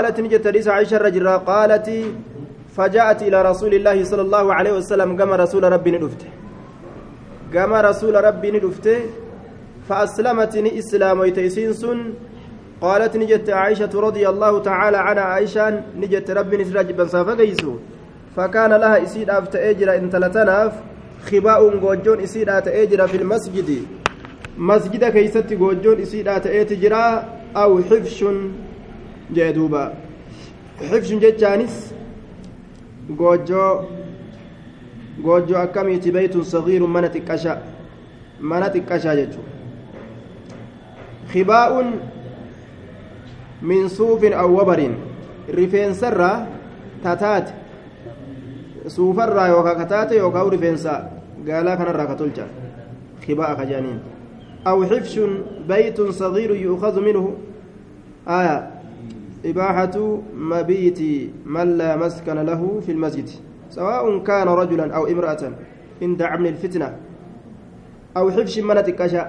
قالت نجت ليس عائشة الرجل قالت فجاءت إلى رسول الله صلى الله عليه وسلم كما رسول ربي ندفت كما رسول ربي ندفت فأسلمتني إسلام ويتيسين سن. قالت نجت عائشة رضي الله تعالى عنها عائشة نجت ربي نسراج بن صافقيسو فكان لها إسيد أفت أجر إن تلتناف. خباء غوجون إسيد أت أجر في المسجد. مسجد كيست غوجون إسيد أت أجر أو حفش. Jee duuba xifshin jechaanis goojjoo goojjoo akkamiiti beytun sagiirun mana xiqqasha mana xiqqashaa jechuu khibaa'un min suufin aw wabarin rifeensarraa tataate suufarraa yookaa kataate yookaa rifeensa gaalaa kanarraa ka tolcha khibaa'a kajaaniin aw xifshun beytun sagiirun yu'khadu minhu aya إباحة مبيت من لا مسكن له في المسجد سواء كان رجلا أو امرأة عند عمل الفتنة أو حفش من تكشا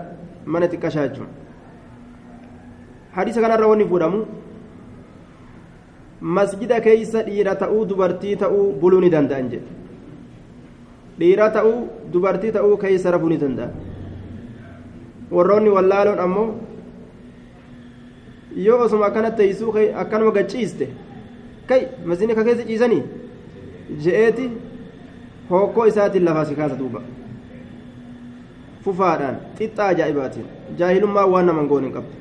من تكشا حديث كان keeysa dhiira ta'uu dubartii ta'uu buluu ni danda'an jedhe dhiira ta'uu dubartii ta'uu keeysa rafuu ni danda'an warroonni wallaaloon ammoo yoo osuma akkana teessuu akkanuma gachiiste kay masini ka keessa ciisanii je'eeti hokkoo isaatiin lafaa si kaasa duuba fufaadhaan xixxaa ajaa'ibaatiin jaahilummaa waan naman goon hin qabdu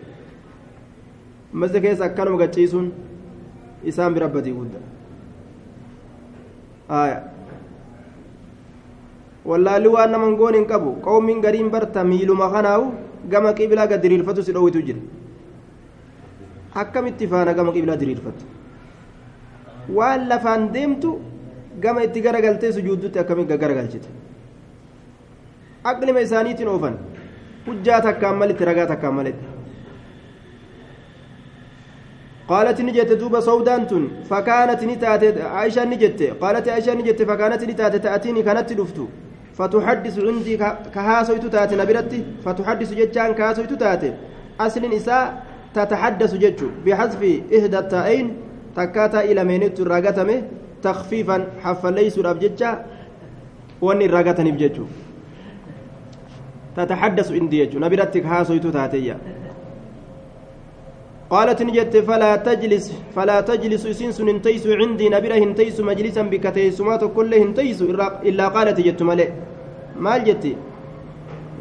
masjida keessa akkanuma gachiisuun isaan bira badii guddaa wallaalli waan naman goon hin qabu qawmiin gariin barta miiluma kanaawu gama qibilaa gad diriirfatu si dhoowwitu jira akkamitti faana gama qiblaa diriirfattu waan lafaan deemtu gama itti garagaltee sujuuddutti akkamitti garagalchite aqlima isaaniitiin oofan hujjaa takkaan malitti ragaa takkaan malitti قالت نجت دوبا سودان تن فكانت نتات عائشة نجت قالت عائشة نجت فكانت نتات تأتيني كانت دفتو فتحدث عندي كهاسويت تات نبرتي فتحدث جتان كهاسويت تات أصل نساء تتحدث جتشو بحذف إحدى التائين تكاتا إلى مينيت الراغتمه تخفيفا حفا ليس الأبججة وأن الراغتني بجتشو تتحدث عندي جتشو نبرتك هاسويتو تاتيا. قالت نجت فلا تجلس فلا تجلس سنس انتيس عندي. نبره انتيس مجلسا بكتيسمات كله انتيس؟ إلا قالت جت ملئ ما جتي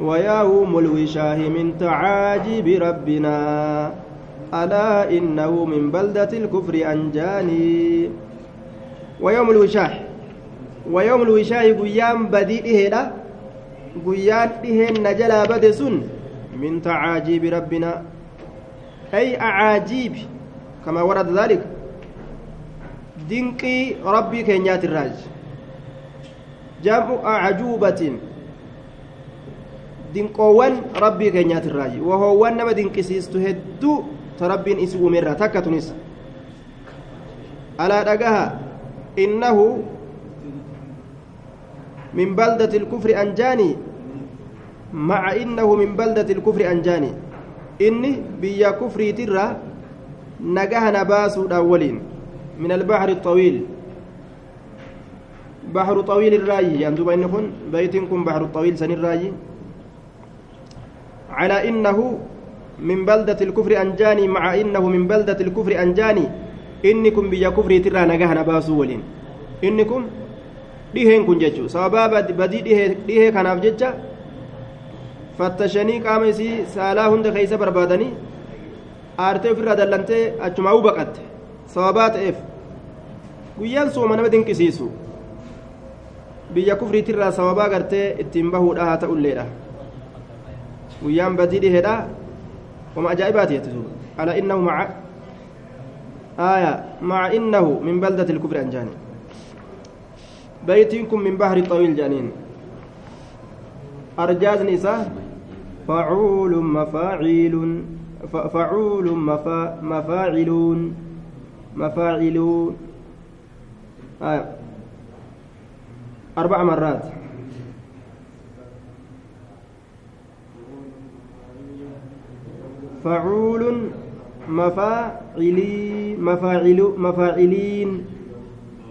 ويوم الوشاه من تعاجب ربنا. ألا إنه من بلدة الكفر أنجاني. ويوم الوشاح. ويوم الوشاح قيام بديء هنا قيام إهن نجلا بدسن من تعاجيب ربنا. أي أعاجيب. كما ورد ذلك. دنقي ربي كينيات الراج. جمع أعجوبة. dinqoowwan rabbii keenyaati irraayi wahoowwan nama dinqisiistu hedduu ta rabbiin isi uumerraa takka tunis alaa dhagaha innahu min baldati ilkufri anjaanii maca innahu min baldati ilkufri anjaanii inni biyya kufriitirra nagaha na baasuudhaan waliin min albahri الطويل بحر طويل الراي يعني دوبا إن كن بيت كن بحر الطويل سن الراي على إنه من بلدة الكفر أنجاني مع إنه من بلدة الكفر أنجاني إنكم بيا كفر ترى نجاهنا باسولين إنكم dhiheen kun jechuun sababaa badii dhihee kanaaf jecha fattashanii qaama isii saalaa hunda keessa barbaadanii aartee ofirraa dallantee achumaa baqatte sababaa ta'eef guyyaan sooma nama dinqisiisu biyya kufriitirraa sababaa gartee ittiin bahuudha haa ta'ulleedha guyyaan badii dhiheedha ajaa'ibaati jette duuba ala innahu maca آية مع إنه من بلدة الكفر أنجاني. بيتكم من بحر طويل جانين. أرجاز نساء؟ فعول مفاعيل فعول مفا مفاعلون. مفاعلون. آية. أربع مرات. فعول مفاعلي مفاعل مفاعلين.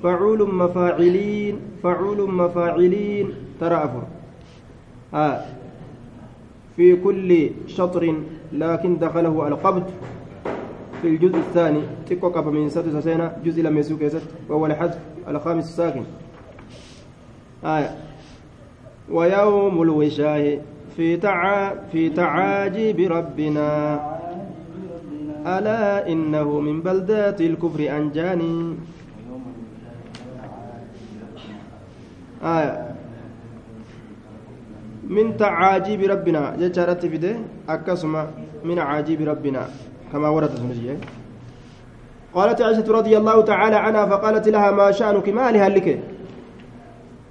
فعول مفاعلين. فعول مفاعلين. ترى أفر. آه. في كل شطر لكن دخله القبض. في الجزء الثاني. قبل من ستة سنة جزء لم يسوق وهو الحذف. الخامس الساكن. آية. ويوم الوشاه في تعا في تعاجيب ربنا. ألا إنه من بلدات الكفر أنجاني. آية. من تعاجيب ربنا. جتشارت في ده. أكسما من عاجيب ربنا. كما ورد سنجيه قالت عائشة رضي الله تعالى عنها فقالت لها ما شأنك؟ ما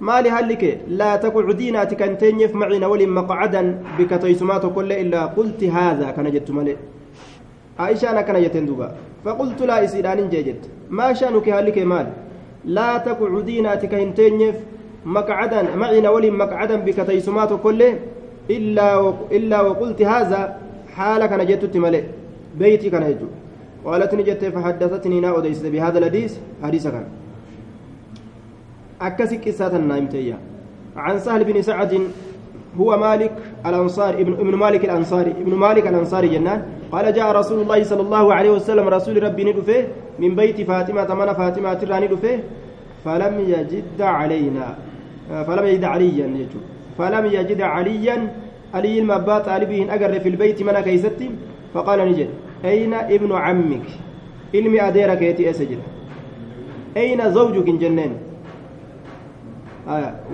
لهلك ما لهلك لا تقعدين أتكن تنيف معنا ولي مقعدا بك تيسمات كل إلا قلت هذا كان جدت ملئ عائشة أنا كان يتندوبا فقلت لا إسيران جيجت. ما شأنك هلك مال لا تقعدين أتكن تنيف مقعدا معنا ولي مقعدا بك تيسمات كل إلا إلا وقلت هذا حالك أنا جدت ملئ بيتي كان يجو. قالت نجت فحدثتني نا أديس بهذا الحديث حديث كان أكسي قصة النايمتية عن سهل بن سعد هو مالك الأنصاري ابن, ابن مالك الأنصاري ابن مالك الأنصاري جنان. قال جاء رسول الله صلى الله عليه وسلم رسول ربي ندفه من بيت فاطمة من فاطمة ترى ندفه. فلم يجد علينا. فلم يجد عليا فلم يجد عليا علي المبات علي أجر في البيت من كيستي فقال نجد أين ابن عمك؟ adeera keetii eessa jira أين زوجك جنين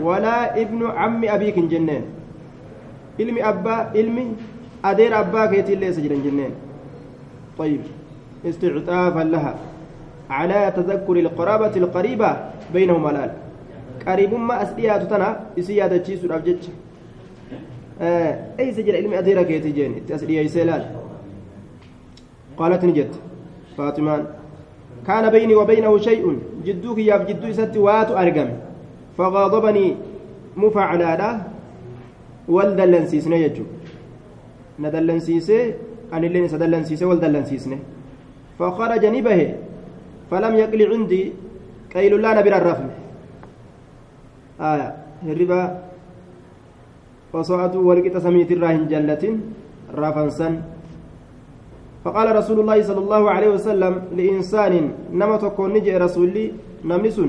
ولا ابن عم أبيك جنين. ilmi abbaa ilmi adeera abbaa keetii illee eessa jiran jenneen طيب. استعطافا لها. على تذكر القرابة القريبة بينهما الآن قريب ما أسئيات تنا إسيادة تشيسو الأبجج آه. أي سجل علمي أديرك كيتي جين؟ أسئية يسيلال قالت نجت. فاطمان كان بيني وبينه شيء. جدوك يا جدو ست وات أرقم. فغاضبني مفعلا والدلنسيسنه يجو. ندلنسيسه أن اللي سدلنسيسه والدلنسيسنه فخرج نبه فلم يقل عندي كيل لا نبر الرفم آية الربا وصعدوا ولقيت سميت الراهن جلة رافنسا فقال رسول الله صلى الله عليه وسلم لإنسان نما تكون نجي رسولي نمس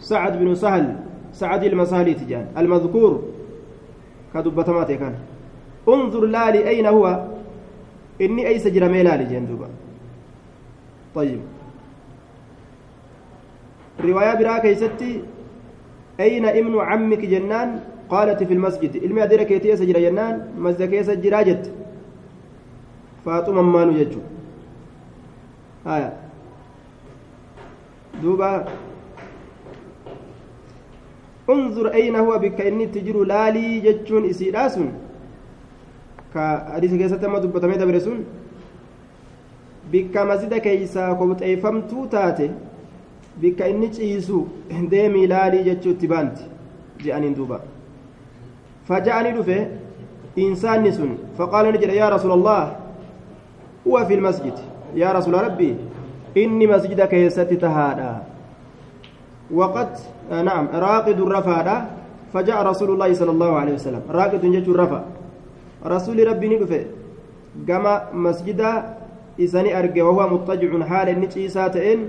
سعد بن سهل سعد المسهلي تجان. المذكور كدبتمات كان. انظر لالي أين هو؟ إني أي سجر ميلالي جندوبا طيب. رواية براك يستي أين ابن عمك جنان؟ قالت في المسجد. إلمي أدرك يتي سجر جنان؟ مسجد يسجر جت فاطمة مانو جتشو آية. دوبا انظر أين هو بك إني تجر لالي جتشون إسيراسون كحديث كيسة ما دبتمي دبرسون بك مسجد كيسا كوبت أيفمتو تاتي بك إني تشيسو ديمي لالي جتشو تبانت. جاءني دوبا. فجاءني دفه إنسان سن فقال نجر يا رسول الله هو في المسجد. يا رسول ربي إني مسجدك يستي تهادا. وقد آه نعم راقد الرفا فجاء رسول الله صلى الله عليه وسلم. راقد جت الرفا رسول ربي ندفه كما مسجد إساني أرجع وهو مضطجع حال النتي ساتئن.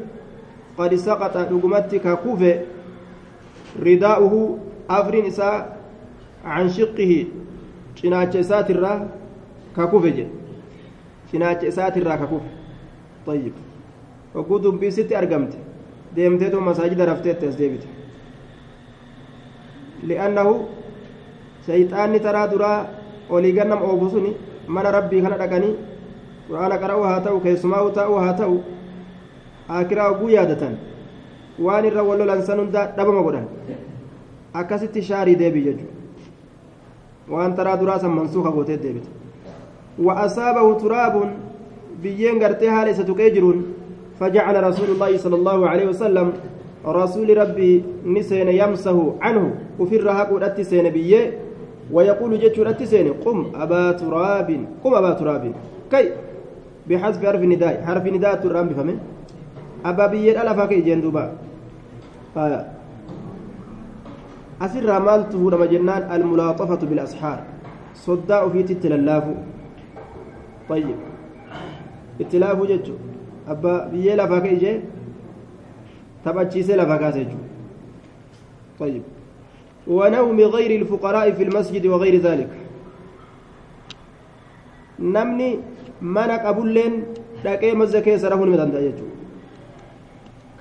قد سقط رقمتك كوفه. رداؤه أفرين إساء عن شقه. cinaacha isaatirraa kakufe jedhe cinaacha isaatirraa kakufe طيب. deemteetu masaajida rafteetti as deebite. Li'annahu shayxaanni taraa duraa olii gannam oobu suni mana rabbii kana dhaqanii quraana qara'uu haa ta'u keessumaa uta'uu haa ta'u aakiraa oguu yaadatan. Waan irra wal lolansan hundaa dhabama godhan. Akkasitti shaarii deebii jechuudha waan taraa duraa san mansuuka gootee deebite. Wa asaabahu turaabuun biyyeen gartee haala isa tuqee jiruun فجعل رسول الله صلى الله عليه وسلم رسول ربي نسين يمسه عنه وفي الرهاق ودتسين بيه ويقول جتشو دتسين قم أبا تراب قم أبا تراب. كي؟ بحذف حرف النداء حرف نداء ترام بفمه أبا بيّن ألا فاكي جندوبا آه. أسر مالته لما جنان الملاطفة بالأسحار. صداء في تتلالاف طيب. اتلاف أبا بيّن ألا فاكي جي تبتشيسي لفاكاسي طيب ونوم غير الفقراء في المسجد وغير ذلك ni danda'a jechuudha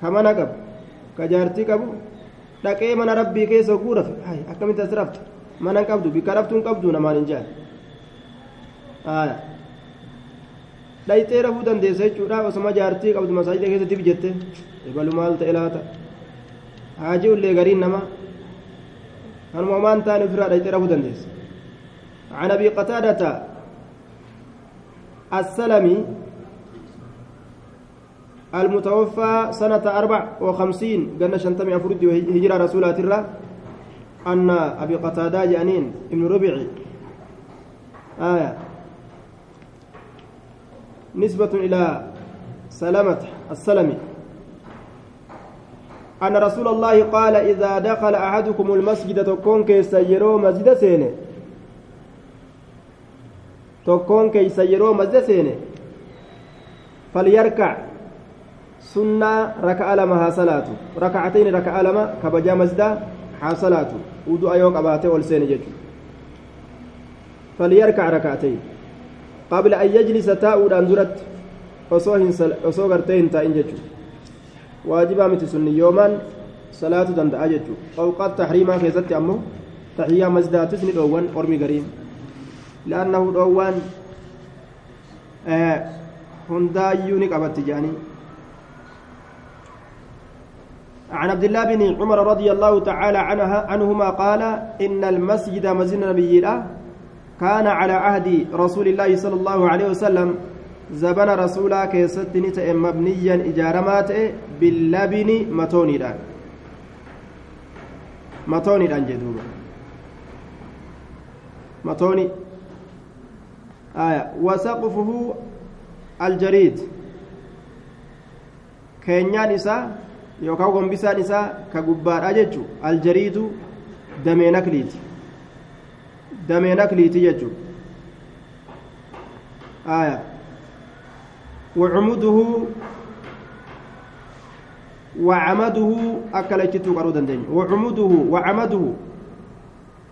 ka mana qabu ka jaartii qabu dhaqee mana rabbii keessa oguu rafe akkamitti as rafte mana hin qabdu bikka raftuu hin qabdu namaan hin jaan dhayxee rafuu dandeessa jechuudha osoma jaartii qabdu masaajida keessatti bijette ebalu maal ta'e laata haajii ullee gariin namaa kanuma maan ta'an ofirraa dhayxee rafuu dandeessa عن ابي قتاده السلمي المتوفى سنة أربع وخمسين قلنا شنتمي أفرد هجرة رسولات الله أن أبي قتادة جانين ابن ربيعي آية نسبة إلى سلامة السلمي أن رسول الله قال إذا دخل أحدكم المسجد تكون مسجد tokkoon keeysa yeroo masjida seene falyarkac sunnaa raka'a lama haa salaatu raka'atayni raka'a lama kabajaa masjidaa haa salaatu udu'a yoo qabaate ol seene jechuudha falyarkac raka'atayn taa'uudhaan duratti osoo hin osoo gartee hin taa'in jechuudha waajibaa miti sunni yoomaan salaatu danda'a jechuudha awqaat tahriimaa keessatti ammoo tahiyyaa masjidaatis ni dhoowwan ormi gariin لأنه دوان هندايو نقبت جاني عن عبد الله بن عمر رضي الله تعالى عنها عنهما قال إن المسجد مسجد نبي كان على عهد رسول الله صلى الله عليه وسلم زبن رسولا كيست مبنيا إجارمات باللبن متوني متوني جدوبا متوني. آية. وسقفه الجريد. keenyaan isaa yookaan gombisaan isaa ka gubbaadha jechuun aljariidu damee nakliiti nakliiti jechuun aya wacumuduhu wacamaduhu akka lachituu qaruu dandeenya wacumuduhu wacamaduhu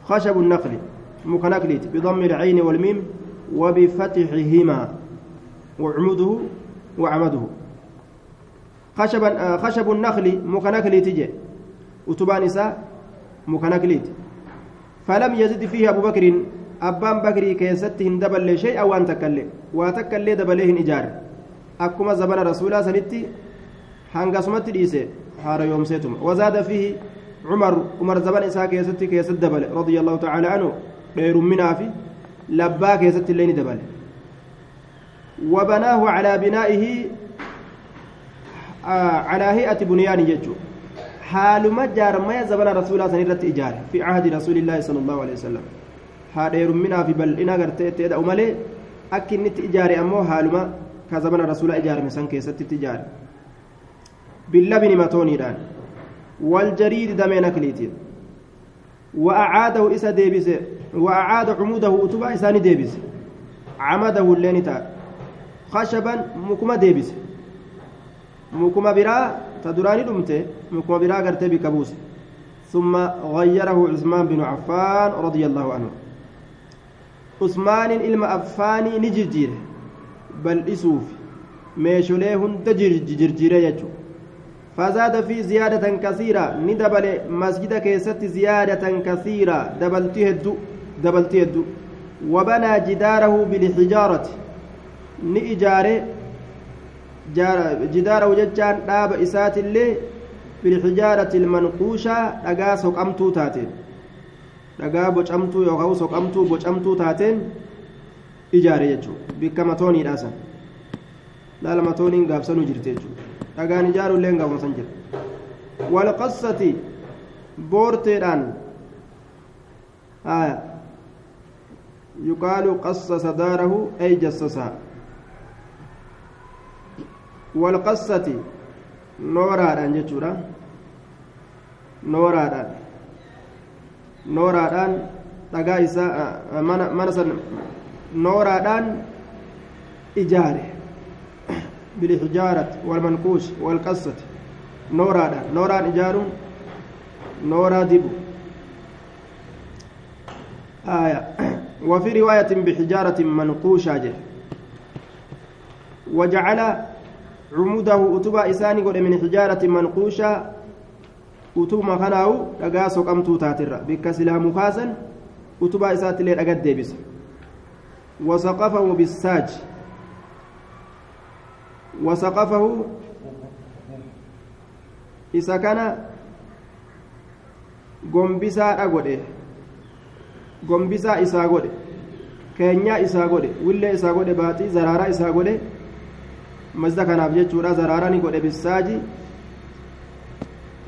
khashabu nakli muka nakliiti bidammi ilcayni walmiim وبفتحهما وعمده خشبا خشب النخل مكنكلي تجي وتبان إساء مكنكليت فلم يزد فيه أبو بكر. أبان بكري كيست هندبل شيء أو أن تكلي وتكلي دبليه إجار. أكما زبن رسولا سنتي. هنقسمت ديسي. حار يوم سيتم. وزاد فيه عمر. عمر زبن إساء كيست كيست دبل رضي الله تعالى عنه. غير فيه labbaa keessatti illee ni dabale وبناه على بنائه على هيئة بنيان يجو. رسول الله سنرت إجار في عهد رسول الله صلى الله عليه وسلم هذا منها في بل إنا قرت تيدا أمالي أكن نت إجاري أمو حال ما كزبن رسول إجار مسان كيست تجار باللبن متوني دان والجريد دمين أكليتين وأعاده إسا ديبسه وأعاد عموده أتبع إساني ديبس عمده اللين خشبا مكما ديبس مكما برا تدراني دمته مكما برا قرتي بكبوس ثم غيره عثمان بن عفان رضي الله عنه. عثمان إلما أفاني نجرجير بل meesholee hunda jirjiire jechuudha فزاد في زيادة كثيرة ندبل مسجد كيست زيادة كثيرة دبلته الدو دبلتي الدو. وبنى جداره بالحجارة. ججان داب إسات اللي بالحجارة المنقوشة دقا سقمتو تاتين. دقا بوشمتو يوغاو سقمتو بوشمتو تاتين. إجارة يجو. بكما توني الأسن لا لما توني قابسنو جرتيجو دقا نجارو اللين قابسن جر والقصة بورتيران. آية. يقال قصص داره أي جسسها walqassati nooraadhaan jechuudha nooraadhaan nooraadhaan dhagaa isaa mana san nooraadhaan ijaare bilxijaarati walmankuush walqassati nooraadhaan nooraan ijaaruun nooraa dibu آية وفي رواية بحجارة منقوشة وجعل أتبا إساني قد من حجارة منقوشة أتوما خناو لقاسو قمتو تاتر بك سلام خاسا أتبا إسات اللي لقد ديبس وسقفه بالساج وسقفه إذا كان gombisaadha godhe. Gombisaa isaa godhe. Keenyaa isaa godhe. Willee isaa godhe. Baaxii zaraaraa isaa godhe. Masda kanaaf jechuudha zaraara ni godhe bisaaji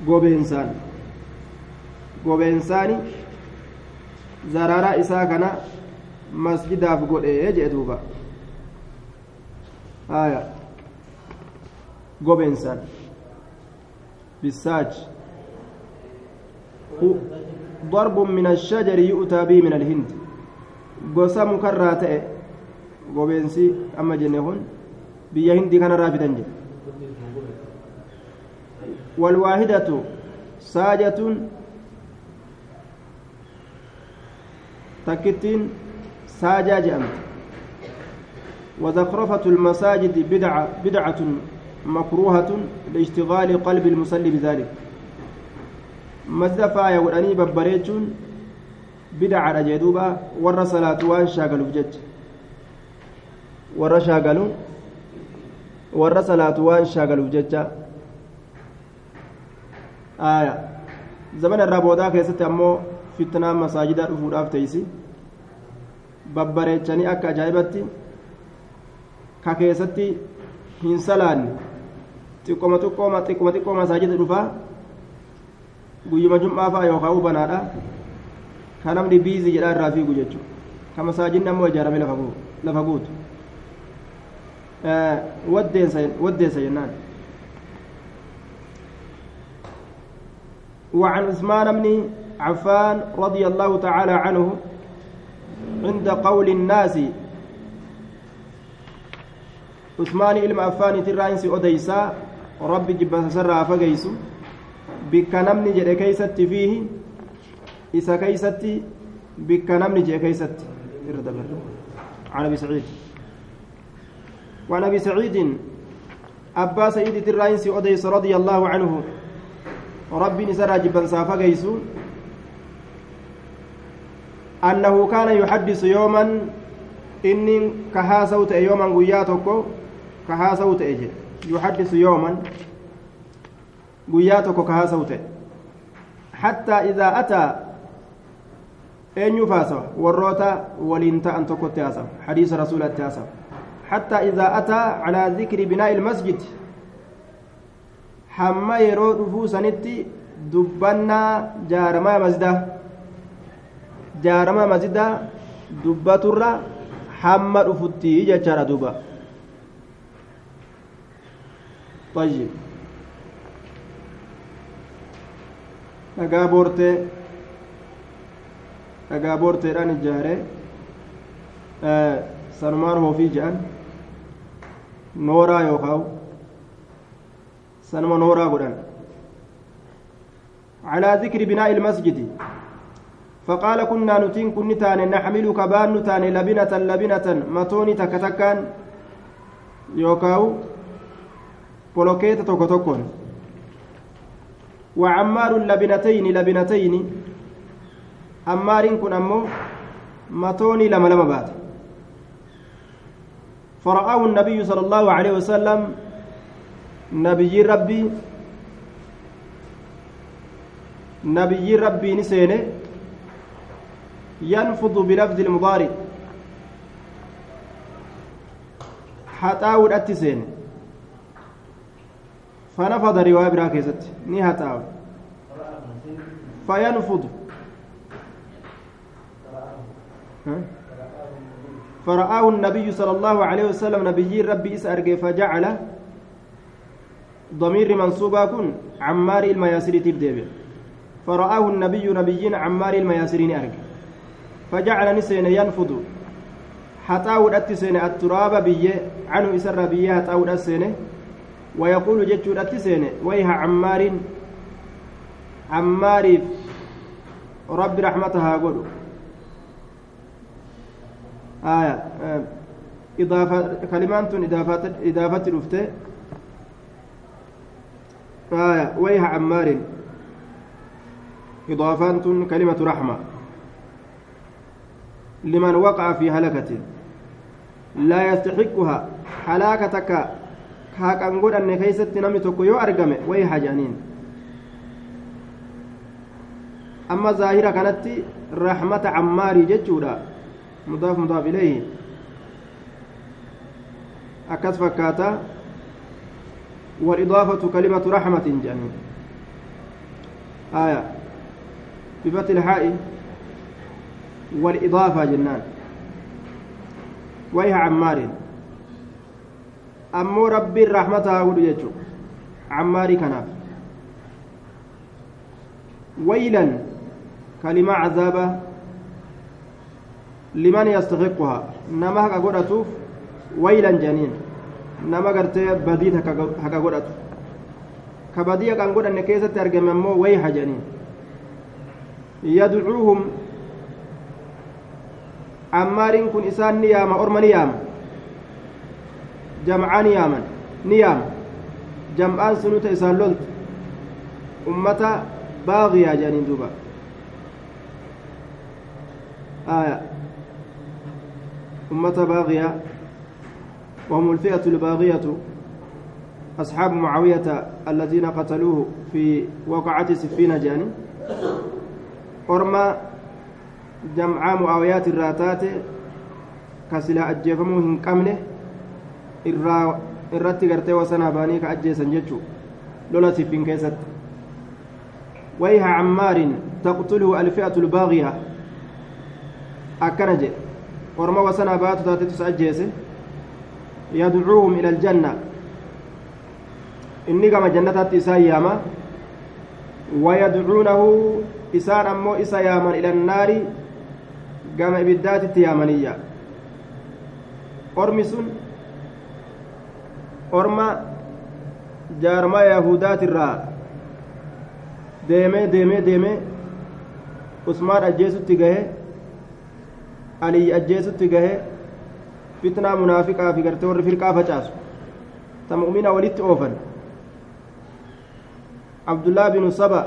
gobeensaan gobeensaani zaraaraa isaa kana masjidaaf godhe jee duuba haya gobeensaan bisaaj ضرب من الشجر يؤتى به من الهند ta'e gobeensi amma jenne kun biyya hindii kanarraa fidan jedhe walwaahidatu saajatun takkittiin saajaa jedhamte وزخرفة المساجد بدعة بدعة مكروهة لاشتغال قلب المصلي بذلك. مزفا يودني ببريتشون بدعة جدوبا ور صلاة وان شاغلوا بجج ور شاغلوا warra salaatu waan shaagaluuf jecha. Aya. Zaman irraa boodaa keessatti ammoo fitnaa masaajidaa dhufuudhaaf teeysi babbareechanii akka ajaa'ibatti ka keessatti hin salaanne. Xiqqoma xiqqooma xiqqoma xiqqoo masaajida dhufaa guyyuma jum'aa fa'a yookaan ubanaadha ka namni biizii jedhaa irraa fiigu jechuudha. Ka masaajidni ammoo ijaaramee lafa guutu. Waddeessa jennaan وعن عثمان بن عفان رضي الله تعالى عنه عند قول الناس عثمان إلما أفاني تراينسي أديسا ربي جبا سرى فقيس بك نمني جري كيست فيه إسا كيست بك نمني كيست. عن أبي سعيد. وعن أبي سعيد أبا سعيد تراينسي أديس رضي الله عنه. ربي نسرى جبا سافقيس أنه كان يحدث يوما إني كهاسوت يوما قياتك كهاسوت إجي يحدث يوما قياتك كهاسوت حتى إذا أتى أن يفاسو والروتا ولنتا أن تكون حديث رسول التاسو حتى إذا أتى على ذكر بناء المسجد حما يرو رفوسنتي دبنا جارما مسجده jaarama masjida dubbaturra hamma dhufutti jechaadha duuba طيب dhagaa boortee dhagaa boorteedhaan ijaare sanumaan hoofii jedhan nooraa yookaan sanuma nooraa godhan. على ذكر بناء المسجد فقال كنا نتين كن تان نحمل كبان تان لبنة لبنة متوني تكتكان يوكاو بولوكيت توكو توكون وعمار لبنتين لبنتين عمار كن أمو متوني لما لما بات فرآه النبي صلى الله عليه وسلم نبي ربي نبي ربي نسينه ينفض بلفظ المضارع. حتاول التسين فنفض رواية براكزت ني حتاول فينفض. فرآه النبي صلى الله عليه وسلم نبي ربي إسأرق فجعل ضمير منصوبا كن عمار المياسر تبدأ فرآه النبي نبيين عمار المياسرين أرجع فجعل نسين ينفض. حتاود أتسين التراب بيه عنه إسر بيه حتاود أتسين ويقول جتشود أتسين ويها عمار عمار رب رحمتها قولوا. آية إضافة كلمات إضافة إضافة رفته آية ويها عمار. إضافات كلمة رحمة. لمن وقع في هلكة. لا يستحقها. هلاكتك. كاكان قول أن كيست نمي تكو أرقم. ويها جانين أما ظاهرة كانت رحمة عماري جتشودا مضاف مضاف إليه. أكس فكاتا. والإضافة كلمة رحمة جانين آية. بفتح الحاء. والإضافة جنان. ويها عمار. أمو ربي الرحمة أقول يجو عماري كناف ويلا. كلمة عذابة. لمن يستحقها نما هكا قدرتوف ويلا جنين نما قرتي بديت هكا قدرتو كبدية كان قدر نكيسة ترجم مو ويها جنين يدعوهم عمارين كن إسان نياما أرما نياما جمعان نياما نياما جمعان سنوت إسان لولت أمة باغية جانين دوبا آية أمة باغية وهم الفئة الباغية أصحاب معاوية الذين قتلوه في وقعة سفين جاني irraa taate ka silaa ajjeefamuu hin qabne irratti gartee wasanaa baanii ka ajjeesan jechuu lola siffin keessatti ويها عمار تقتله الفئة الباغية ورما وسنا بات تاتس أجيسه يدعوهم إلى الجنة إني كما جنة تسايما ويدعونه isaan ammoo isa yaaman ilannaari gama ibiddaatitti yaamaniyya ormi sun orma jaarmaa yahudaatirraa deemee deemee deemee usmaan ajjeesutti gahe aliyyi ajjeesutti gahe fitnaa munaafiqaa fi gartee warri firqaa facaasu ta mu'mina walitti oofan abdullaa binu saba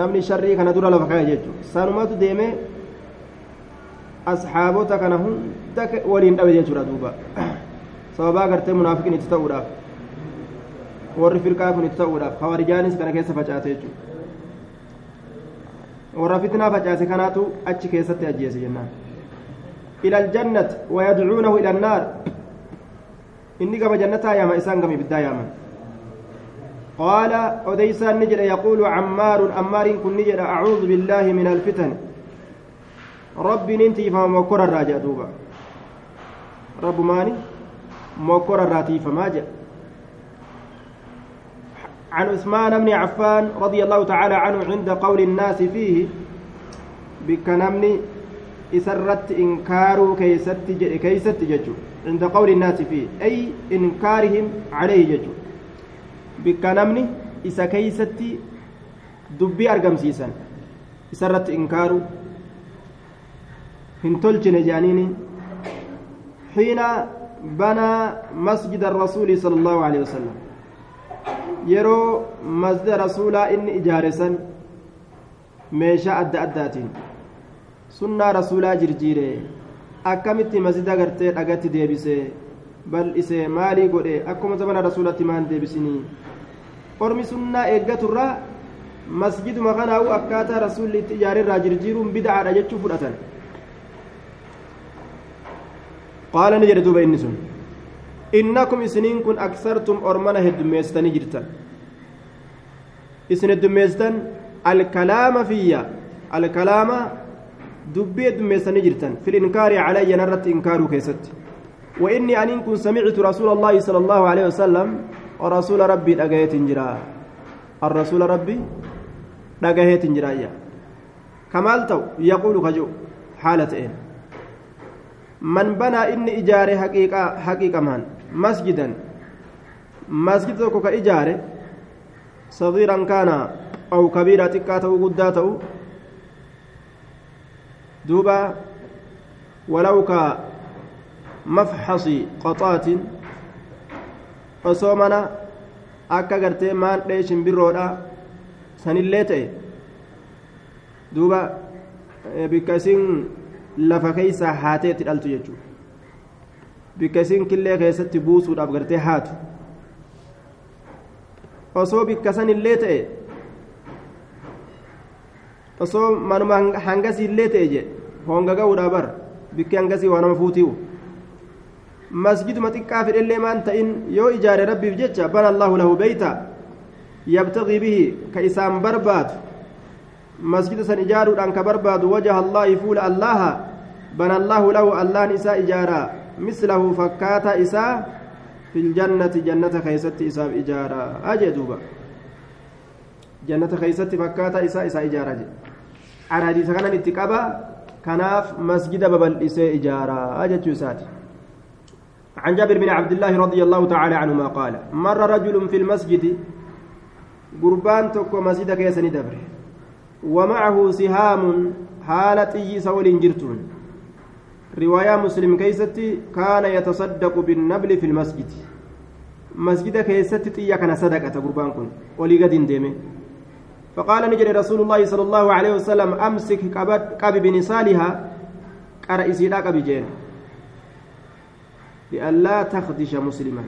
namni sharrii kana dura lafa kaya jechuudha sanumatu deemee asxaabota kana hunda waliin dhabe jechuudha duuba sababaa gartee munaafiqin itti ta'uudhaaf warri firqaa kun itti ta'uudhaaf hawaarijaanis kana keessa facaase jechuudha warra fitnaa facaase kanaatu achi keessatti ajjeese jennaan إلى الجنة ويدعونه إلى النار. إني كما جنتها ياما إسان كما بدا ياما قال أديسان نجد يقول عمار عمار كن نجد أعوذ بالله من الفتن. ربي ننتي فمكر الراجع دوبا. رب ماني مكر الراتي فما جاء. عن عثمان بن عفان رضي الله تعالى عنه عند قول الناس فيه بكنمني إسرت إنكار كيست كيست ججو عند قول الناس فيه أي إنكارهم عليه ججو isa keeysatti dubbii argamsiisan isarratti inkaaru hin tolchine jedhaniini xiina banaa masjida rasuuli sala allahu alehi wasalam yeroo masjida rasuulaa inni ijaare san meeshaa adda addaatiin sunnaa rasuulaa jirjiire akkamitti masjida gartee dhagatti deebise bal'ise maalii godhe akkuma zamana rasuulatti maan deebisinii ormi sunnaa eeggaturraa masjiduma kanaa'u akkaataa rasuulli itti ijaareerraa jirjiiruun bida'aadha jechuu fudhatan qaala ni jedhe duuba inni sun innakum isiniin kun aksartum ormana heddummeessitanii jirtan isin heddummeessitan alkalaama fiyya alkalaama dubbii heddummeessanii jirtan fil inkaari calayya narratti inkaaruu keessatti وإني أن كن سمعت رسول الله صلى الله عليه وسلم رسول ربي hin jira الرسول ربي dhagaheet hin jiraayya kamaal ta'u yaquulu kaju haala ta'een man banaa inni ijaare haqiiqamaan masjidan masjida tokko ka ijaare sagiiran kaana aw kabiira xiqqaa ka mafxasi qaxaatin osoo mana akka gartee maandhee shimbirroodha sanillee ta'e duuba bikka isin lafa keeysaa haatee itti dhaltu jechuudha bikka isin killee keessatti buusuudhaaf gartee haatu osoo bikka sanillee ta'e osoo manuma hangasiillee ta'e jedhe honga ga'uudhaa bar bikki hangasii waa nama fuuti'u masjiduma xiqqaa fedhellee maan ta'in yoo ijaare rabbiif jecha bana allahu lahu beeyta yabtaqii bihi ka isaan barbaadu masjida san ijaaruudhaan ka barbaadu wajaha allaahi fuula allaha bana allaahu lahu allaan isaa ijaaraa mislahu fakkaata isaa filjannati jannata keeysatti isaaf ijaaraa ajee duuba jannata keeysatti fakkaata isaa isaa ijaaraa jedhe hadiisa kanan itti qaba kanaaf masjida babal'isee ijaaraa jechuu isaati. عن جابر بن عبد الله رضي الله تعالى عنهما قال مر رجل في المسجد قربان تكو مسجد كيسني دبر ومعه سهام حالة سول جرتون رواية مسلم كيستي كان يتصدق بالنبل في المسجد مسجد كيستي تيا كان صدقة قربان كن ولي قد ديمه فقال نجري رسول الله صلى الله عليه وسلم أمسك قبي بنسالها. قرأ إسيدا قبي جين لئلا تخدش مسلما.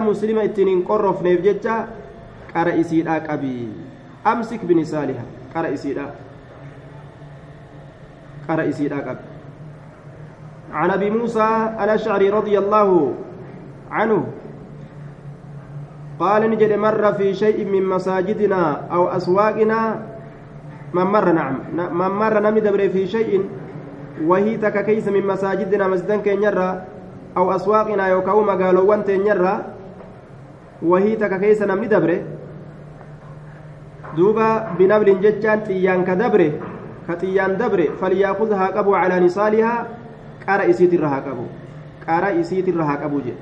muslima ittiin hin qorrofneef jecha qara isiidhaa qabi amsik binisaaliha qara isiidha qara isiidhaa qabi عن أبي موسى الأشعري رضي الله عنه قال نجد مر في شيء من مساجدنا أو أسواقنا. من مر؟ نعم. من مر نمي في شيء. وهي تككيس من مساجدنا مسجدا كينيرا أو أسواقنا يوكاو مقالوان تينيرا وهي تككيس دبره دوبا بنبل ججان تيان كدبره كتيان دبره فليأخذها قبو على نصالها. قارا إسيت الرها قبو. قارا إسيت الرها قبو جي.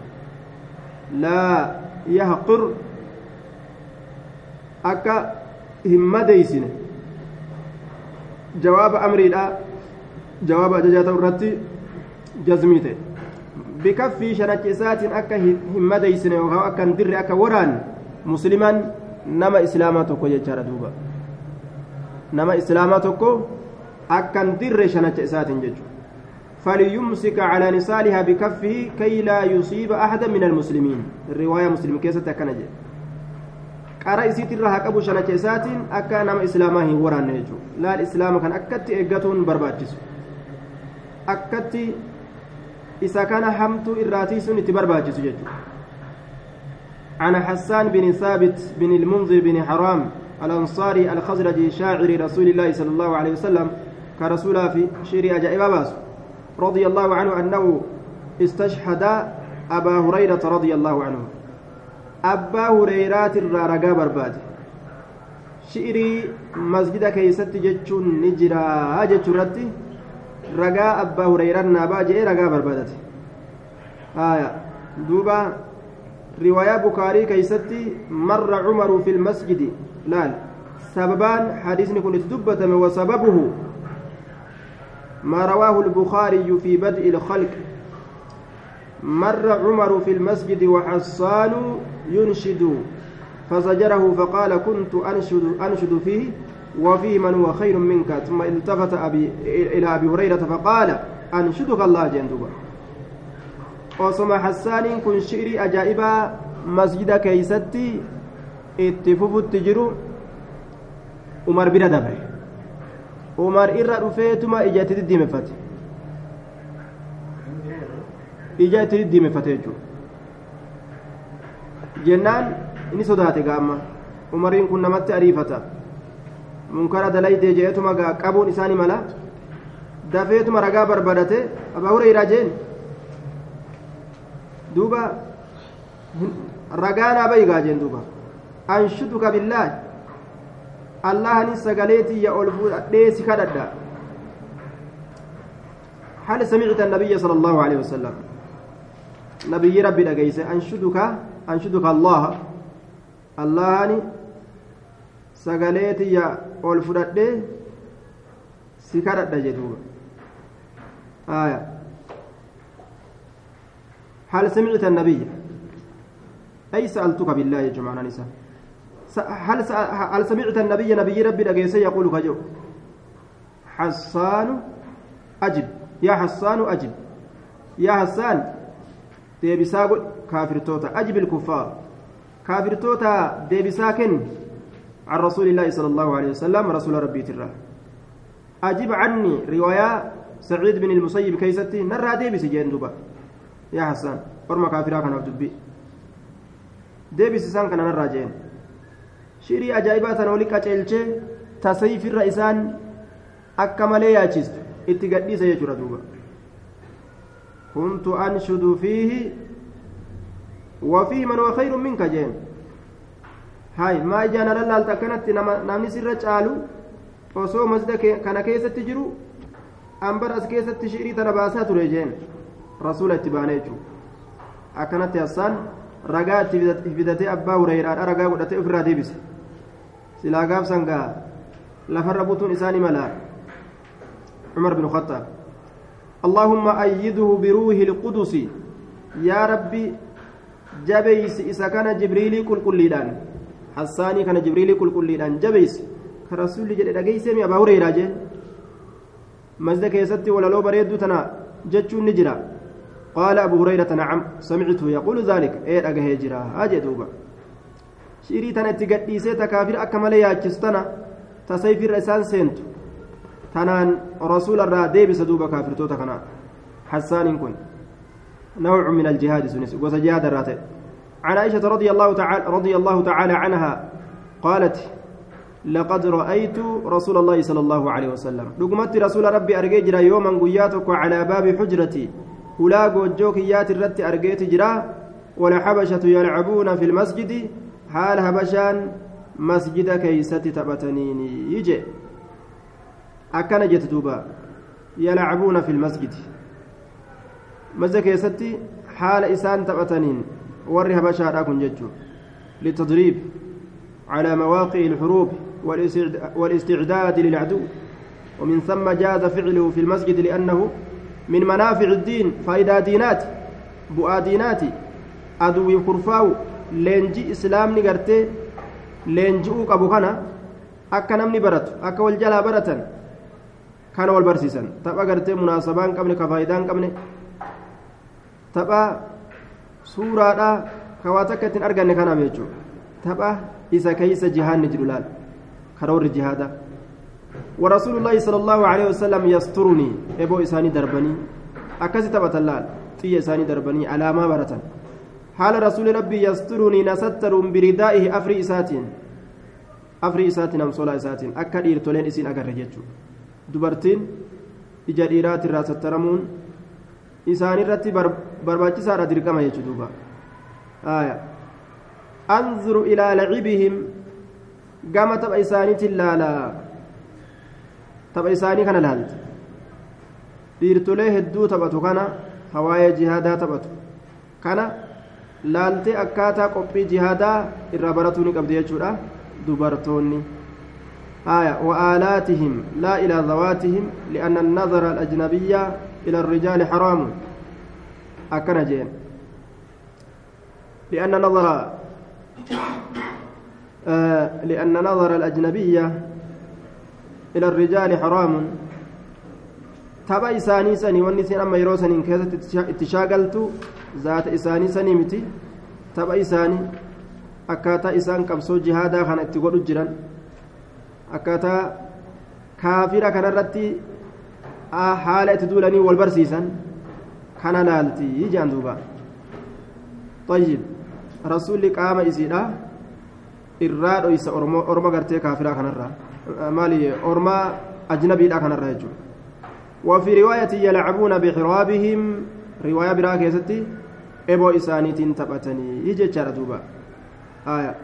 لا. يهقر أكا همديسن. جواب أمري لا. جواب أججات الرتي جزميته. بكفي شنكسات أكا همديسن. وهو أكا ندر أكا وران. مسلما نما إسلاما توكو ججارة دوبا. نما إسلاما توكو أكا ندر شنكسات ججو. فليمسك على نصالها بكفه كي لا يصيب أحدا من المسلمين الرواية مسلم كيسة كنجة haa qabu shanacha isaatiin akka nama islaamaa hin waraanne jechuudha laal islaama kan akkatti eeggatuun barbaachisu akkatti isa kana hamtuu irraatiisuun itti barbaachisu jechuudha عن حسان بن ثابت بن المنذر بن حرام الأنصاري الخزرجي شاعر رسول الله صلى الله عليه وسلم كرسول في شير أجائب باس رضي الله عنه أنه استشهد أبا هريرة رضي الله عنه barbaade shi'irii masjida keeysatti jechuun ni jiraa jechuu irratti ragaa abbaa hureyran naabaa jedhee ragaa barbaadate haya duuba riwaayaa bukaarii keeysatti marra cumaru fi lmasjidi laal sababaan hadiisni kun itti dubbatame wasababuhu ما رواه البخاري في بدء الخلق. مر عمر في المسجد وحصان ينشد فزجره فقال كنت أنشد, أنشد فيه وفيه من هو خير منك. ثم التفت أبي إلى أبي هريرة فقال أنشدك الله جندوبا وصم حسان كن شئري أجائبا مسجد كيستي اتفوف التجر عمر بن umar irra dhufeetuma ija itti diddiimeffate. Ija itti diddiimeffate jechuudha. Jennaan inni sodaate gaamma. Umariin kun namatti ariifata. Munkara dalaydee jeetuma qabuun isaani mala. Dafeetuma ragaa barbadate abaa hureyraa jeen. Duuba ragaa naaba bayigaa jeen duuba. Anshutu kabillaa allahani sagaleetiyya ol fudhadhee si kadhadha هل سمعت النبي صلى الله عليه وسلم؟ نبي ربي دغيس انشدك أنشدك الله. الله ني سغليتي يا أول فدده سكرد جدوب. آية. هل سمعت النبي؟ أي سألتك بالله يا جماعة نساء. هل هل سمعت النبي نبي ربي دغيس يقول كجو؟ حسان أجب يا حسان أجب يا حسان. deebisaa godhi kaafirtoota ajib ilkuffaar kaafirtoota deebisaa kenni عن رسول الله صلى الله عليه وسلم رسول ربي ترى. أجب عني رواية سعيد بن المسيب كيستي. نرى ديبس جين دوبا. يا حسان. ورما كافرا كان دبي ديبس سان كان نرى جين. شيري أجايبات أنا ولك أجلشي تسيف الرئيسان أكمل ياجست اتقديس يجرى دوبا كنت أنشد فيه وفيه من هو خير منك جين هاي ما جانا لال تكنت نامني سر جالو osoo masda kana keessatti jiru ambar as keessatti shi'irii tana baasaa ture jeen rasuula itti baanee jechuudha akkanatti hassaan ragaa itti fidatee abbaa hureyraadha ragaa godhatee ofirraa deebise silaa gaafsan gaa lafarra butuun isaanii malaa عمر بن الخطاب اللهم أيده بروح القدس يا ربي جبيس إذا كان جبريل كل كل دان حساني كان جبريل كل كل دان جبيس كرسول جل دقيس مي أبا هريرة جل مزدك يستي ولا لو بريد تنا جتشو نجرا قال أبو هريرة نعم سمعته يقول ذلك إيه أجه جرا هاجي دوبا شيري تنا تقديسي تكافر أكمل يا تشستنا تسيفر إسان سنتو tanaan rasuula irraa deebisa duuba kaafirtoota kana حسان كن نوع من الجهاد سنس وسجاد الراتب عن عائشة رضي الله تعالى رضي الله تعالى عنها قالت لقد رأيت رسول الله صلى الله عليه وسلم لقمت رسول ربي أرجي يوما قياتك على باب حجرتي هلا جوك يات الرت أرجيت جرا والحبشة يلعبون في المسجد حال هبشان مسجد كيست تبتنيني. يجي. jette duuba yalcabuuna fi lmasjidi masjida keessatti haala isaan taphataniin warri habashaadha kun jechuu litadriib على مواقع الحروب والاستعداد للعدو. ومن ثم جاز فعله في المسجد لأنه من منافع الدين. فإذا دينات بؤا دينات أدو كرفاو لينجي إسلام نقرتي لينجئوك أبو خنا أكا نمني برت أكا والجلا برتن kana wal barsiisan tapha gartee munaasabaa hin qabne ka faayidaa hin qabne tapha suuraadha ka waa takka ittiin arganne kanaaf jechuudha tapha isa keeysa jihaanni jiru laal karoorri jihaada ورسول الله صلى الله عليه وسلم يسترني ابو اساني دربني اكاسي تبت اللال اساني دربني على ما برتن حال رسول ربي يسترني نستر بردائه افري اساتين افري اساتين ام صلاه اساتين اكا ديرتولين اسين اگر جچو dubartiin ija dhiiraati irraa sattaramuun isaan irratti barbaachisaadha dirqama jechuudha anzuru ilaa lacibihim gama tapha isaaniitiin laalaa tapha isaanii kana laalti dhiirtolee hedduu taphatu kana hawaayee jihaadaa taphatu kana laaltee akkaataa qophii jihaadaa irraa baratuu ni qabdi jechuudha dubartoonni. آية وآلاتهم لا إلى ذواتهم لأن النظر الأجنبية إلى الرجال حرام أكن جين لأن نظر آه لأن نظر الأجنبية إلى الرجال حرام sanii wanni isin amma yeroo saniin keessatti itti shaagaltu zaata isaanii sanii miti tapha isaanii akkaataa isaan qabsoo jihaadaa kana itti godhu jiran akkaataa kaafira kanarratti haala itti duulanii wal barsiisan kana laalti jaan duuba طيب رسول قام إسيدا irraa dhoysa orma gartee kaafiraa kanarraa maali orma ajnabiidha kanarraa jechuudha وفي رواية يلعبون بحرابهم رواية برا كيستي eboo isaaniitiin taphatanii jechaadha duuba. آية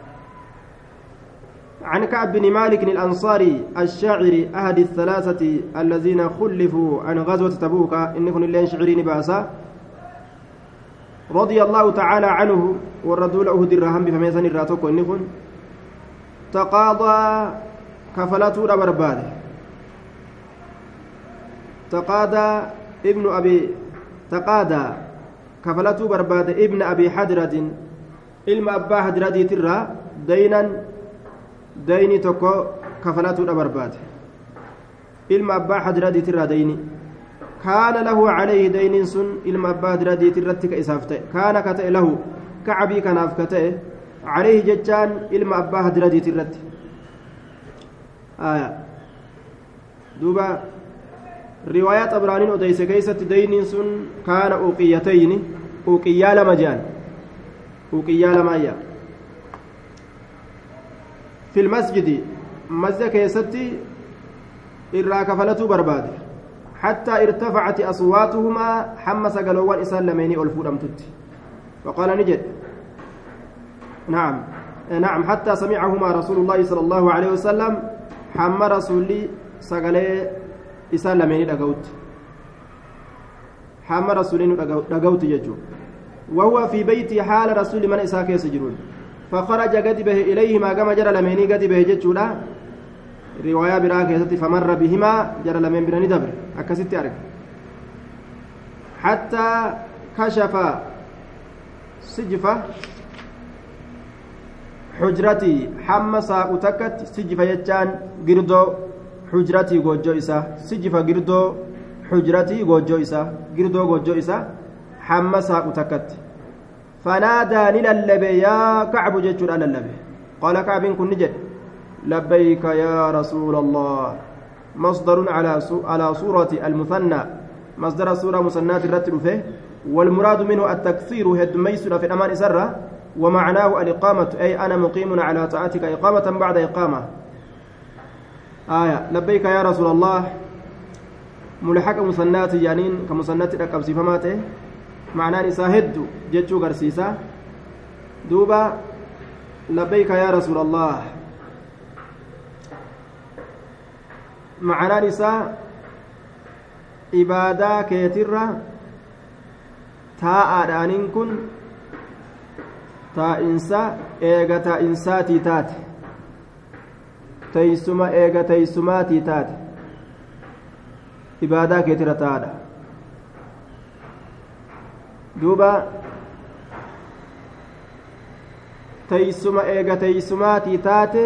عن كعب بن مالك الأنصاري الشاعر أحد الثلاثة الذين خلفوا عن غزوة تبوك إنكم اللين شعرين باسا رضي الله تعالى عنه والرسول أهد الرحم بفميسان الراتوك إنكم تقاضى كفلته برباده تقاضى ابن أبي تقاضى كفلته برباده ابن أبي حدرة ilma abbaa hadiradiitirraa daynan dayni tokko kafalatuudha barbaade ilma abbaa hadiradiitirraa dayni kaana lahu calayhi dayniin sun ilma abbaa hadiradiitirratti ka isaaf ta'e kaana ka ta'e lahu kacabii kanaaf ka ta'e calayhi jechaan ilma abbaa hadiradiitirratti duuba riwaayaa xabraaniin odeyse keeysatti dayniin sun kaana uqiyyatayni uqiyyaa lama jean وقيا لمايا في المسجد مسجد كيستي إرا كفلته برباد. حتى ارتفعت أصواتهما حمس قالوا إسان لميني ألفو أمتت فقال نجد. نعم. نعم. حتى سمعهما رسول الله صلى الله عليه وسلم حم رسولي سقالي إسان لميني دقوت حم رسولين دقوت يجو وهو في بيت حال رسول من إساك يسجرون فخرج قد به إليهما كما جرى لميني قد به جتشولا رواية براك فمر بهما جرى لمين براني دبر أكست أرك حتى كشف سجفة حجرتي حمى ساقتكت سجفة يجان قردو حجرتي غوجو إسا. سجفة قردو حجرتي غوجو إسا. قردو غوجو إسا. حمى ساقتكت فنادى للبي يا كعب جتشر للبي قال كعب كن نجد. لبيك يا رسول الله. مصدر على على صورة المثنى. مصدر صورة مسنات الرتل فيه. والمراد منه التكثير هد ميسر في الأمان سرة. ومعناه الإقامة أي أنا مقيم على طاعتك إقامة بعد إقامة. آية لبيك يا رسول الله ملحق مسنات جانين كمسنات ركب صفماته معنaan isaa hedduu jechuu garsiisa duuba labbayka yaa rasuula allah macanaan isaa ibaadaa keetirra taa'aadhaaniin kun taa'insa eega taa'insaatii taate teeysuma eega teeysumaatii taate ibaadaa keetirra taa'aadha duuba teeysuma eega teeysumaatii taate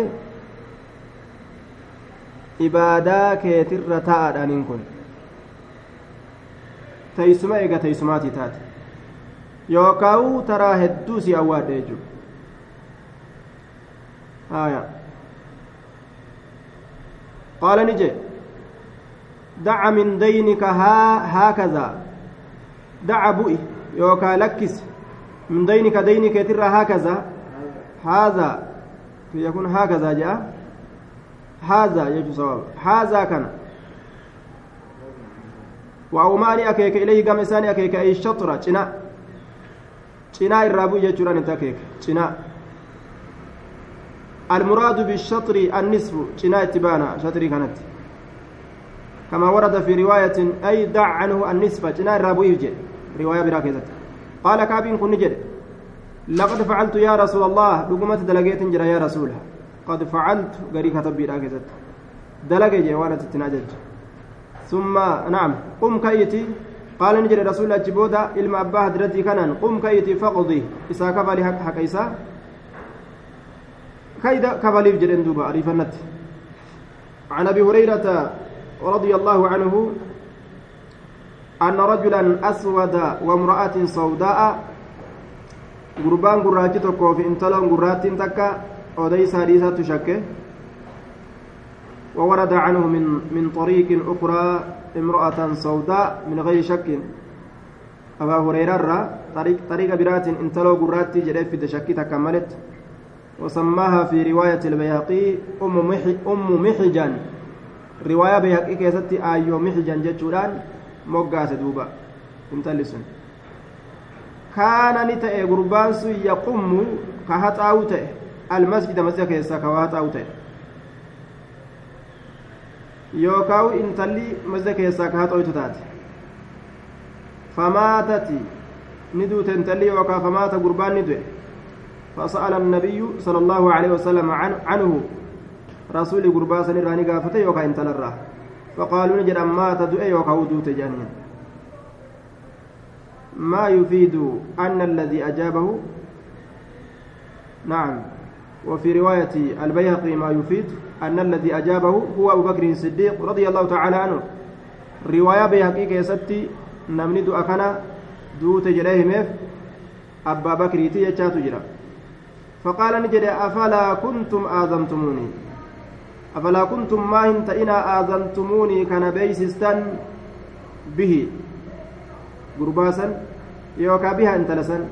ibaadaa keetirra taa'aadhaaniin kun teeysuma eega teeysumaatii taate yookaa'u taraa hedduu si awwaadhe jechuudha jee daca min daynika haa haakazaa daca bu'i yookaa lakkis min daynika dayni keetirraa haakazaa haazaa kiyya kun haakazaa jedha haazaa jechuu sababa haazaa kana وأوماني أكيك إليه قام إساني أكيك أي شطرة جنا جنا الرابو يجران تكيك جنا المراد بالشطر النصف جنا اتبانا شطري كانت. كما ورد في رواية أي دع عنه النصف جنا الرابو يجي. رواية براكزة قال كابين كن نجد لقد فعلت يا رسول الله. لقمت دلقيت جرى يا رسول. قد فعلت قري براكزة دلقي جوانا تتناجج. ثم نعم قم كيتي. قال نجري رسول الله جبودا إلما أباه درتي كانان قم كيتي فقضي. إسا كفالي حق حق إسا كيدا كفالي بجرين دوبا عريفنت. عن أبي هريرة رضي الله عنه أن رجلا أسود وامرأة سوداء gurbaan gurraachi tokkoo fi intaloon gurraattiin takka odeysa hadiisaa tushakke وورد عنه من من طريق أخرى امرأة سوداء من غير شك. أبا هريرة طريق طريق برات انتلو قراتي جريف في تشكي تكملت. وسماها في رواية البيهقي أم محي أم محجان رواية بيهقي كيستي آيو محجان جتشوران moggaase duuba intalli sun kaana ni ta'e gurbaan sun yaqummu ka haxaa'u ta'e almasjida masjida keessaa ka haxaa'u ta'e yookaan intalli masjida keessaa ka haxaa'utu taate famaatati ni duute فسأل النبي صلى الله عليه وسلم عنه رسول قربا سن راني قافته يوكا انت للراه فقالوا نجد أما تدعي يوكا ودوت جانين ما يفيد أن الذي أجابه؟ نعم. وفي رواية البيهقي ما يفيد أن الذي أجابه هو أبو بكر الصديق رضي الله تعالى عنه. رواية بيهقي كيستي نمني دو أكنا دوت ميف أبا بكر يتي جرا. فقال نجد أفلا كنتم آذنتموني؟ أفلا كنتم ما انت إنا آذنتموني كان بيسستان به؟ قرباسا يوكا بها انت لسن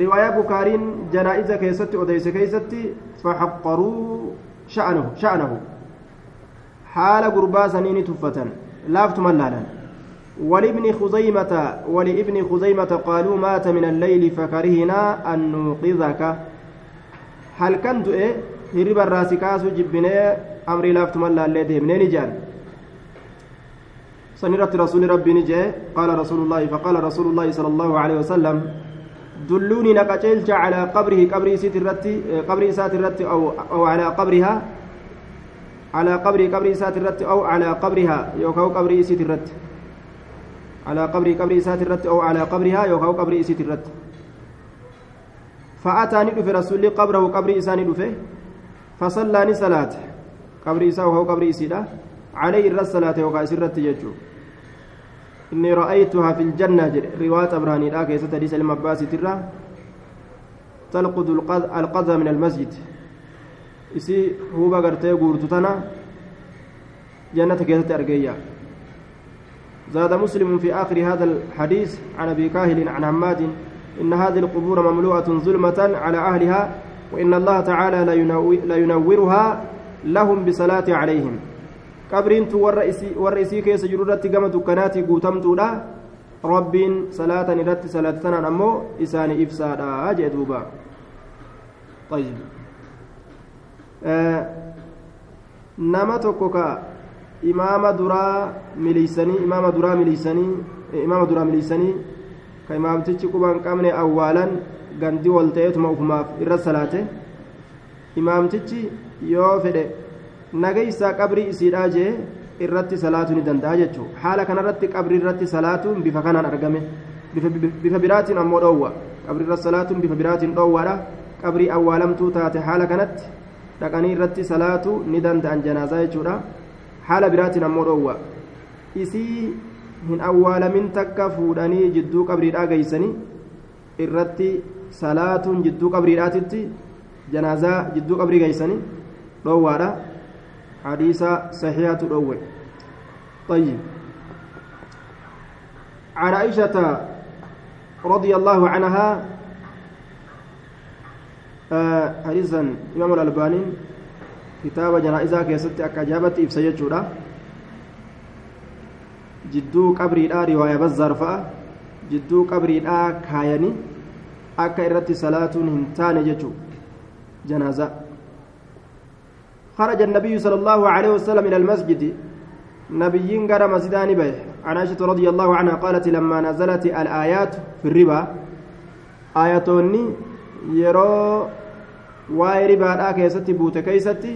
رواية بكارين جنائز كيست أديس كيست فحقروا شأنه شأنه. حال قرباسا نيني تفة لافت ملالا ولابن خزيمة ولابن خزيمة قالوا مات من الليل فكرهنا أن نوقظك. هل كنت إيه؟ هرب الرأس كاسو جبني أمري لافت ملا اللي ديمنين جان سنرت رسول ربي نجي قال رسول الله فقال رسول الله صلى الله عليه وسلم دلوني نقتلت على قبره قبر سيت الرتي قبر سات الرتي أو أو على قبرها على قبر قبر سات الرتي أو على قبرها يوكاو قبر سيت الرتي. على قبر قبر إسات الرت أو على قبرها يوكاو قبر إسات الرت فأتاني في رسول قبره قبر إساني دفه فصلاني صلاة قبر إسا وهو قبر إسيدا عليه الرس صلاة وقع سرت يجو. إني رأيتها في الجنة رواية أبرهاني لا كيسة حديث المباس ترى. تلقد القذى من المسجد. إسي هو بقرتي قورتتنا جنة كيسة أرقيا زاد مسلم في آخر هذا الحديث عن أبي كاهل عن حماد إن هذه القبور مملوءة ظلمة على أهلها وإن الله تعالى لا ينورها لهم بصلاة عليهم. قبرين تو والرئيسي كيس جرورة كما دكاناتي قوتم تولا رب صلاة نرت صلاة تنا أمو إساني إفسادا جدوبا طيب. آه نما imaama duraa miliisanii imaama duraa miliisanii imaama duraa miliisanii ka imaamtichi quba qabne awwaalan gandi wal ta'eetuma ufumaaf irra salaate. Imaamtichi yoo fedhe nagaysaa qabrii isiidhaa jee irratti salaatu ni danda'a jechuudha. Haala kanarratti qabrii irratti salaatuun bifa kanaan argame bifa biraatiin ammoo dhoowwa qabrii irratti salaatuun bifa biraatiin dhoowwaadha qabrii awwaalamtuu taate haala kanatti dhaqanii irratti salaatu ni danda'an janaazaa jechuudha. Haala biraatiin ammoo dhoowwa isii hin awwaalamin takka fuudhanii jidduu qabriidhaa geeysanii irratti salaatuun jidduu qabriidhaatitti janaazaa jidduu qabrii geeysanii dhoowwaadha hadiisa saxiihatu dhoowwe طيب عن عائشة رضي الله عنها آه حديثا إمام الألباني kitaaba janaa'isaa keessatti akka ajaa'ibatti ibsa jechuudha jidduu qabriidhaa riwaaya bazzaar fa'a jidduu qabriidhaa kaayanii akka irratti salaatuun hin taane jechuudha janaazaa خرج النبي صلى الله عليه وسلم إلى المسجد نبيين قرى مسجدان به عن عائشة رضي الله عنها قالت لما نزلت الآيات في الربا آياتوني يرو waa'ee ribaadhaa keessatti buute keeysatti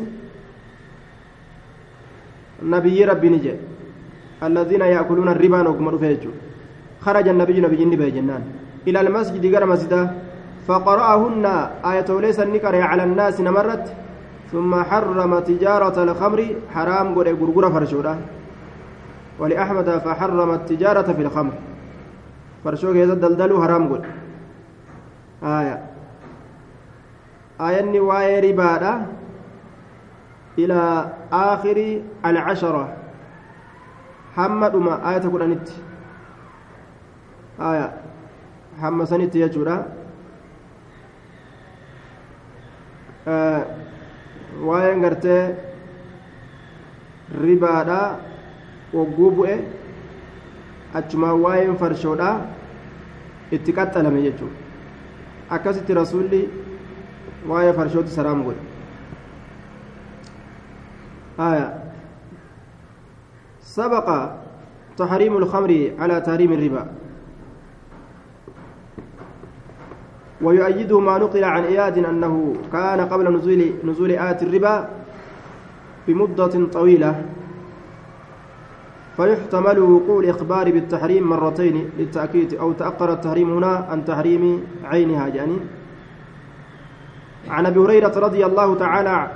rabbiin ije. Alladhiina yaakuluuna ribaan oguma dhufe jechu kharaja nabiyyu nabiyyiin dhibe jennaan. Ila almasjidi gara masjidaa فقرأهن آية ليس النكر على الناس نمرت ثم حرم تجارة الخمر حرام قد غرغرة فرشودا ولأحمد فحرم التجارة في الخمر فرشوك يزد دلدل حرام قد آية آية واي ربادة إلى آخر العشرة حمد ما آية قرآنت آية حمد سنت يجورا آه waa'een gartee ribaadha wagguu bu'e achumaan waa'een farshoodha itti qaxxalame jechuudha akkasitti rasuulli waa'ee farshooti salaam godhe آية. سبق تحريم الخمر على تحريم الربا. ويؤيده ما نقل عن إياد أنه كان قبل نزول نزول آية الربا بمدة طويلة. فيحتمل وقوع الإخبار بالتحريم مرتين للتأكيد أو تأخر التحريم هنا عن تحريم عينها. يعني عن أبي هريرة رضي الله تعالى